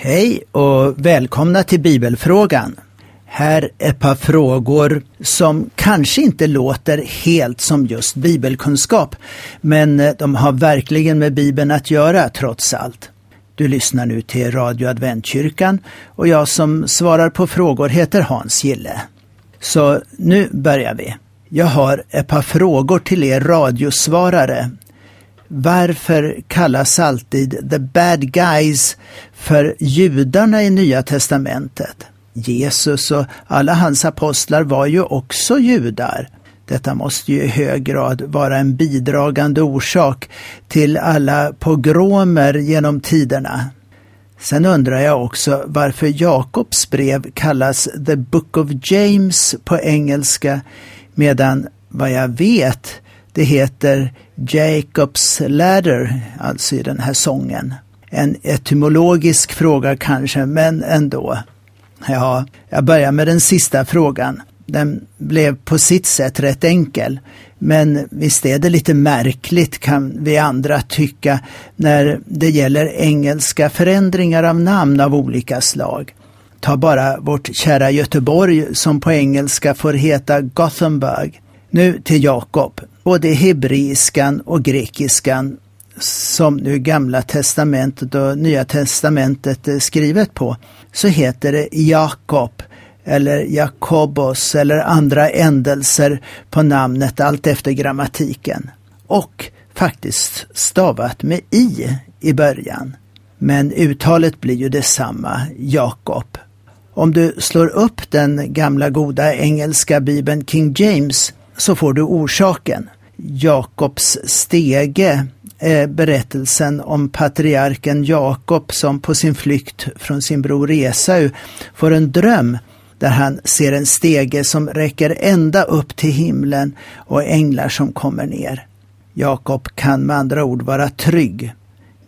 Hej och välkomna till Bibelfrågan. Här ett par frågor som kanske inte låter helt som just bibelkunskap, men eh, de har verkligen med Bibeln att göra trots allt. Du lyssnar nu till Radio Adventkyrkan och jag som svarar på frågor heter Hans Gille. Så nu börjar vi. Jag har ett par frågor till er radiosvarare varför kallas alltid the bad guys för judarna i Nya testamentet? Jesus och alla hans apostlar var ju också judar. Detta måste ju i hög grad vara en bidragande orsak till alla pogromer genom tiderna. Sen undrar jag också varför Jakobs brev kallas The Book of James på engelska medan vad jag vet det heter Jacobs Ladder, alltså i den här sången. En etymologisk fråga kanske, men ändå. Ja, jag börjar med den sista frågan. Den blev på sitt sätt rätt enkel. Men visst är det lite märkligt kan vi andra tycka när det gäller engelska förändringar av namn av olika slag. Ta bara vårt kära Göteborg som på engelska får heta Gothenburg. Nu till Jakob. Både hebreiskan och grekiskan som nu Gamla testamentet och Nya testamentet är skrivet på, så heter det Jakob eller Jakobos eller andra ändelser på namnet allt efter grammatiken. Och faktiskt stavat med i i början. Men uttalet blir ju detsamma, Jakob. Om du slår upp den gamla goda engelska bibeln King James så får du orsaken. Jakobs stege är berättelsen om patriarken Jakob som på sin flykt från sin bror Esau får en dröm där han ser en stege som räcker ända upp till himlen och änglar som kommer ner. Jakob kan med andra ord vara trygg.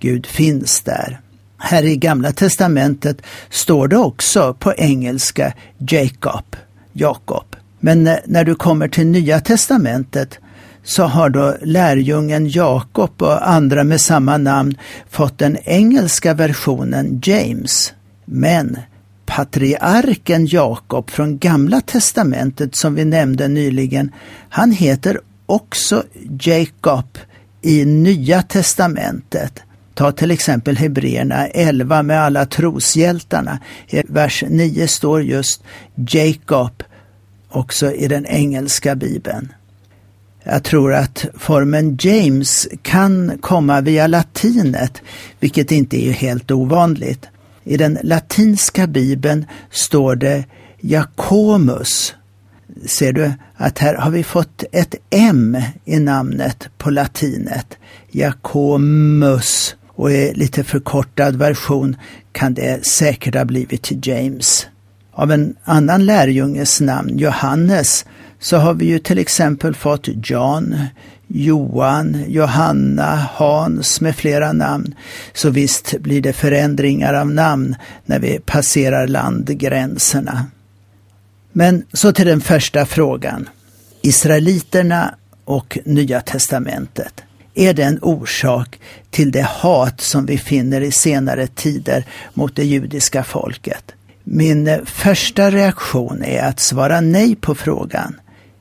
Gud finns där. Här i Gamla testamentet står det också på engelska Jacob, Jakob. Men eh, när du kommer till Nya testamentet så har då lärjungen Jakob och andra med samma namn fått den engelska versionen James. Men patriarken Jakob från Gamla testamentet som vi nämnde nyligen, han heter också Jacob i Nya testamentet. Ta till exempel Hebreerna 11 med alla troshjältarna. I vers 9 står just Jacob också i den engelska bibeln. Jag tror att formen James kan komma via latinet, vilket inte är helt ovanligt. I den latinska bibeln står det Jakomus. Ser du att här har vi fått ett M i namnet på latinet. Jakomus. Och i lite förkortad version kan det säkert ha blivit James. Av en annan lärjunges namn, Johannes, så har vi ju till exempel fått John, Johan, Johanna, Hans med flera namn. Så visst blir det förändringar av namn när vi passerar landgränserna. Men så till den första frågan. Israeliterna och Nya testamentet. Är det en orsak till det hat som vi finner i senare tider mot det judiska folket? Min första reaktion är att svara nej på frågan.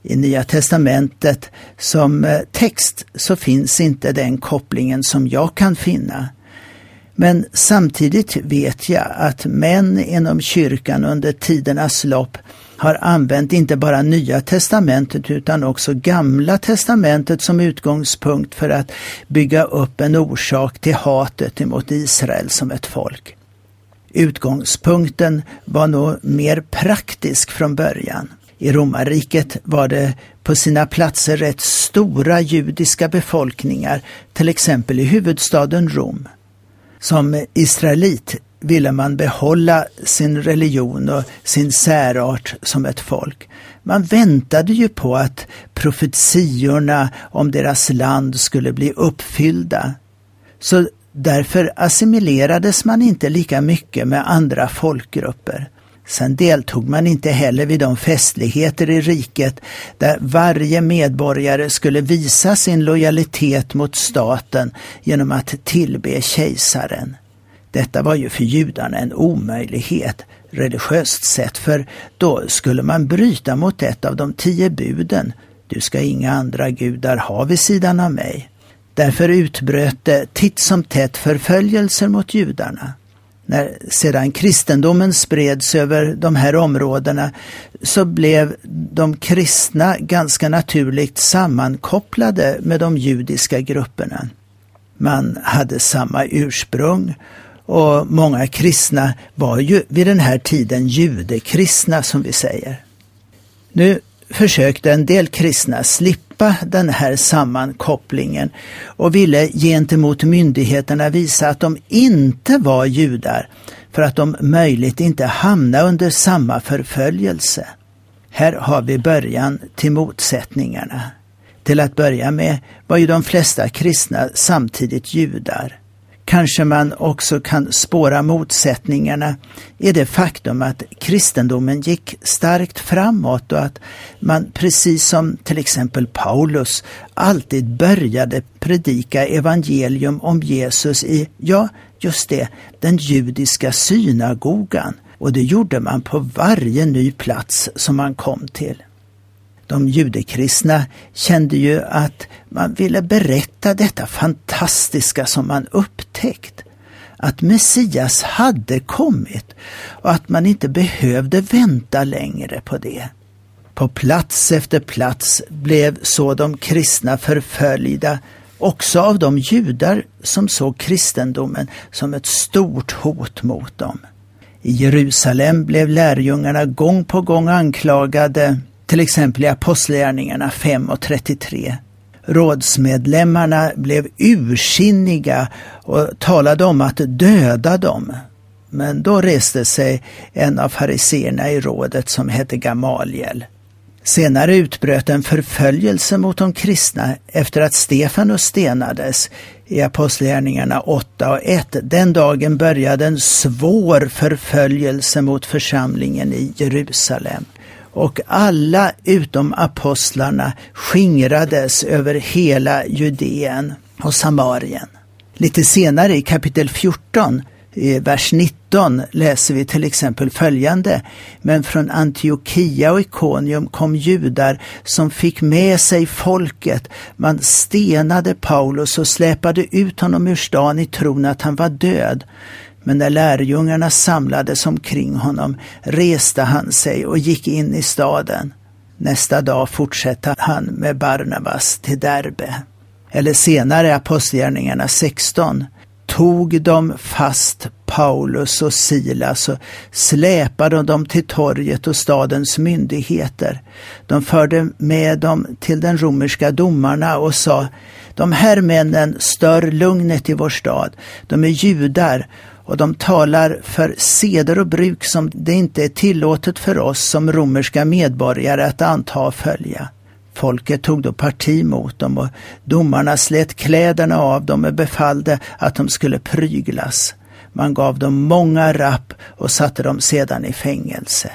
I Nya testamentet som eh, text så finns inte den kopplingen som jag kan finna. Men samtidigt vet jag att män inom kyrkan under tidernas lopp har använt inte bara Nya testamentet utan också Gamla testamentet som utgångspunkt för att bygga upp en orsak till hatet emot Israel som ett folk. Utgångspunkten var nog mer praktisk från början. I romarriket var det på sina platser rätt stora judiska befolkningar, till exempel i huvudstaden Rom. Som israelit ville man behålla sin religion och sin särart som ett folk. Man väntade ju på att profetiorna om deras land skulle bli uppfyllda. Så därför assimilerades man inte lika mycket med andra folkgrupper. Sen deltog man inte heller vid de festligheter i riket där varje medborgare skulle visa sin lojalitet mot staten genom att tillbe kejsaren. Detta var ju för judarna en omöjlighet religiöst sett, för då skulle man bryta mot ett av de tio buden. Du ska inga andra gudar ha vid sidan av mig. Därför utbröt det titt som tätt förföljelser mot judarna. När sedan kristendomen spreds över de här områdena så blev de kristna ganska naturligt sammankopplade med de judiska grupperna. Man hade samma ursprung och många kristna var ju vid den här tiden judekristna som vi säger. Nu försökte en del kristna slippa den här sammankopplingen och ville gentemot myndigheterna visa att de inte var judar för att de möjligt inte hamna under samma förföljelse. Här har vi början till motsättningarna. Till att börja med var ju de flesta kristna samtidigt judar. Kanske man också kan spåra motsättningarna i det faktum att kristendomen gick starkt framåt och att man precis som till exempel Paulus alltid började predika evangelium om Jesus i, ja, just det, den judiska synagogan. Och det gjorde man på varje ny plats som man kom till. De judekristna kände ju att man ville berätta detta fantastiska som man upptäckt. Att Messias hade kommit och att man inte behövde vänta längre på det. På plats efter plats blev så de kristna förföljda, också av de judar som såg kristendomen som ett stort hot mot dem. I Jerusalem blev lärjungarna gång på gång anklagade till exempel i Apostlagärningarna 5 och 33. Rådsmedlemmarna blev ursinniga och talade om att döda dem. Men då reste sig en av fariseerna i rådet som hette Gamaliel. Senare utbröt en förföljelse mot de kristna efter att Stefanus stenades i Apostlagärningarna 8 och 1. Den dagen började en svår förföljelse mot församlingen i Jerusalem och alla utom apostlarna skingrades över hela Judeen och Samarien. Lite senare i kapitel 14, vers 19, läser vi till exempel följande. Men från Antiochia och Ikonium kom judar som fick med sig folket. Man stenade Paulus och släpade ut honom ur stan i tron att han var död. Men när lärjungarna samlades omkring honom reste han sig och gick in i staden. Nästa dag fortsatte han med Barnabas till Derbe. Eller senare Apostlagärningarna 16 tog de fast Paulus och Silas och släpade dem till torget och stadens myndigheter. De förde med dem till den romerska domarna och sa de här männen stör lugnet i vår stad. De är judar och de talar för seder och bruk som det inte är tillåtet för oss som romerska medborgare att anta och följa. Folket tog då parti mot dem och domarna slet kläderna av dem och befallde att de skulle pryglas. Man gav dem många rapp och satte dem sedan i fängelse.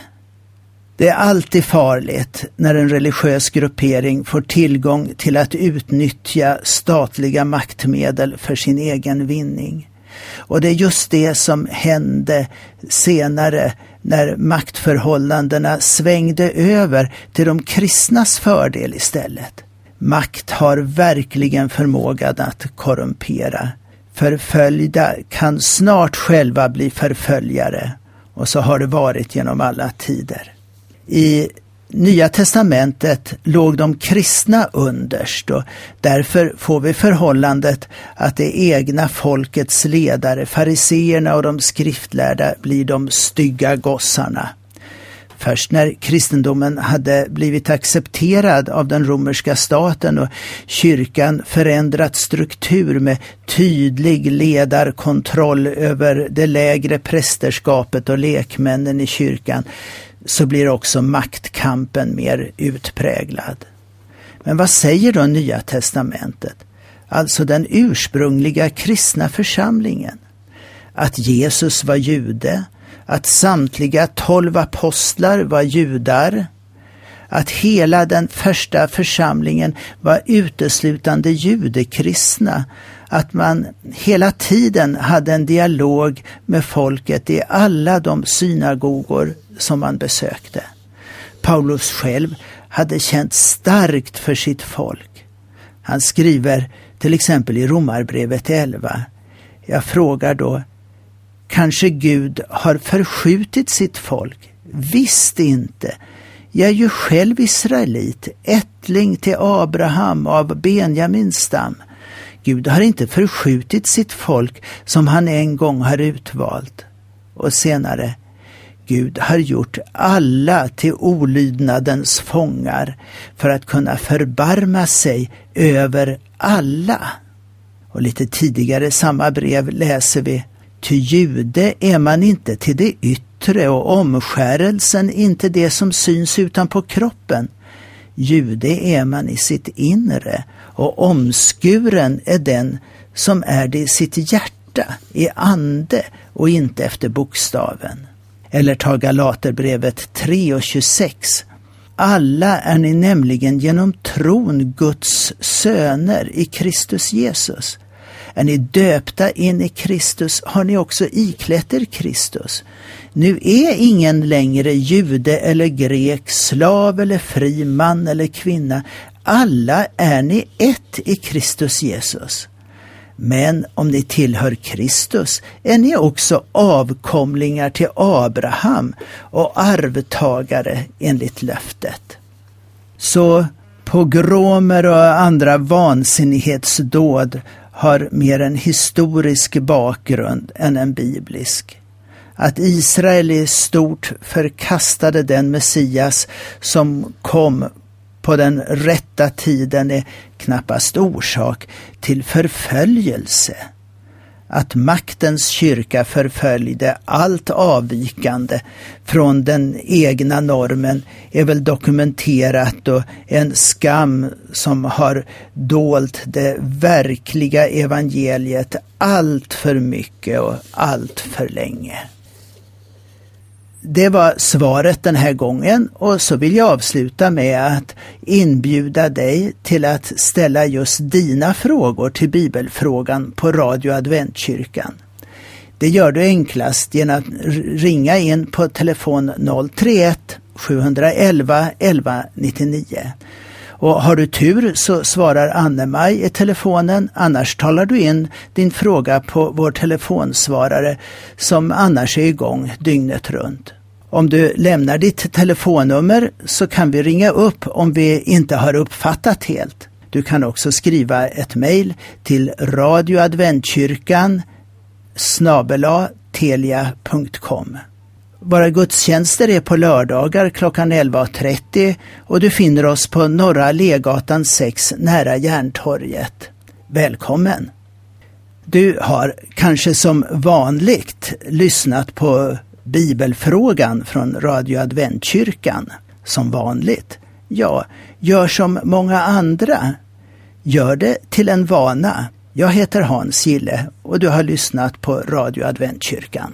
Det är alltid farligt när en religiös gruppering får tillgång till att utnyttja statliga maktmedel för sin egen vinning. Och det är just det som hände senare när maktförhållandena svängde över till de kristnas fördel istället. Makt har verkligen förmågan att korrumpera. Förföljda kan snart själva bli förföljare och så har det varit genom alla tider. I Nya testamentet låg de kristna underst och därför får vi förhållandet att det egna folkets ledare, fariseerna och de skriftlärda, blir de stygga gossarna. Först när kristendomen hade blivit accepterad av den romerska staten och kyrkan förändrat struktur med tydlig ledarkontroll över det lägre prästerskapet och lekmännen i kyrkan så blir också maktkampen mer utpräglad. Men vad säger då Nya testamentet? Alltså den ursprungliga kristna församlingen. Att Jesus var jude, att samtliga tolv apostlar var judar, att hela den första församlingen var uteslutande judekristna, att man hela tiden hade en dialog med folket i alla de synagogor som man besökte. Paulus själv hade känt starkt för sitt folk. Han skriver till exempel i Romarbrevet 11. Jag frågar då, kanske Gud har förskjutit sitt folk? Visst inte. Jag är ju själv israelit, ättling till Abraham av Benjamins stam. Gud har inte förskjutit sitt folk som han en gång har utvalt. Och senare, Gud har gjort alla till olydnadens fångar för att kunna förbarma sig över alla. Och lite tidigare i samma brev läser vi Ty jude är man inte till det yttre och omskärelsen inte det som syns utanpå kroppen. Jude är man i sitt inre och omskuren är den som är det i sitt hjärta, i ande och inte efter bokstaven. Eller ta Galaterbrevet 3 och 26. Alla är ni nämligen genom tron Guds söner i Kristus Jesus. Är ni döpta in i Kristus har ni också iklätt er Kristus. Nu är ingen längre jude eller grek, slav eller fri, man eller kvinna. Alla är ni ett i Kristus Jesus. Men om ni tillhör Kristus är ni också avkomlingar till Abraham och arvtagare enligt löftet. Så pogromer och andra vansinnighetsdåd har mer en historisk bakgrund än en biblisk. Att Israel i stort förkastade den Messias som kom på den rätta tiden är knappast orsak till förföljelse. Att maktens kyrka förföljde allt avvikande från den egna normen är väl dokumenterat och en skam som har dolt det verkliga evangeliet allt för mycket och allt för länge. Det var svaret den här gången och så vill jag avsluta med att inbjuda dig till att ställa just dina frågor till bibelfrågan på Radio Adventkyrkan. Det gör du enklast genom att ringa in på telefon 031 711 1199. Och har du tur så svarar Anne-Maj i telefonen, annars talar du in din fråga på vår telefonsvarare som annars är igång dygnet runt. Om du lämnar ditt telefonnummer så kan vi ringa upp om vi inte har uppfattat helt. Du kan också skriva ett mejl till radioadventkyrkan snabela telia.com. Våra gudstjänster är på lördagar klockan 11.30 och du finner oss på Norra Legatan 6 nära Järntorget. Välkommen! Du har kanske som vanligt lyssnat på Bibelfrågan från Radio Adventkyrkan som vanligt. Ja, gör som många andra. Gör det till en vana. Jag heter Hans Gille och du har lyssnat på Radio Adventkyrkan.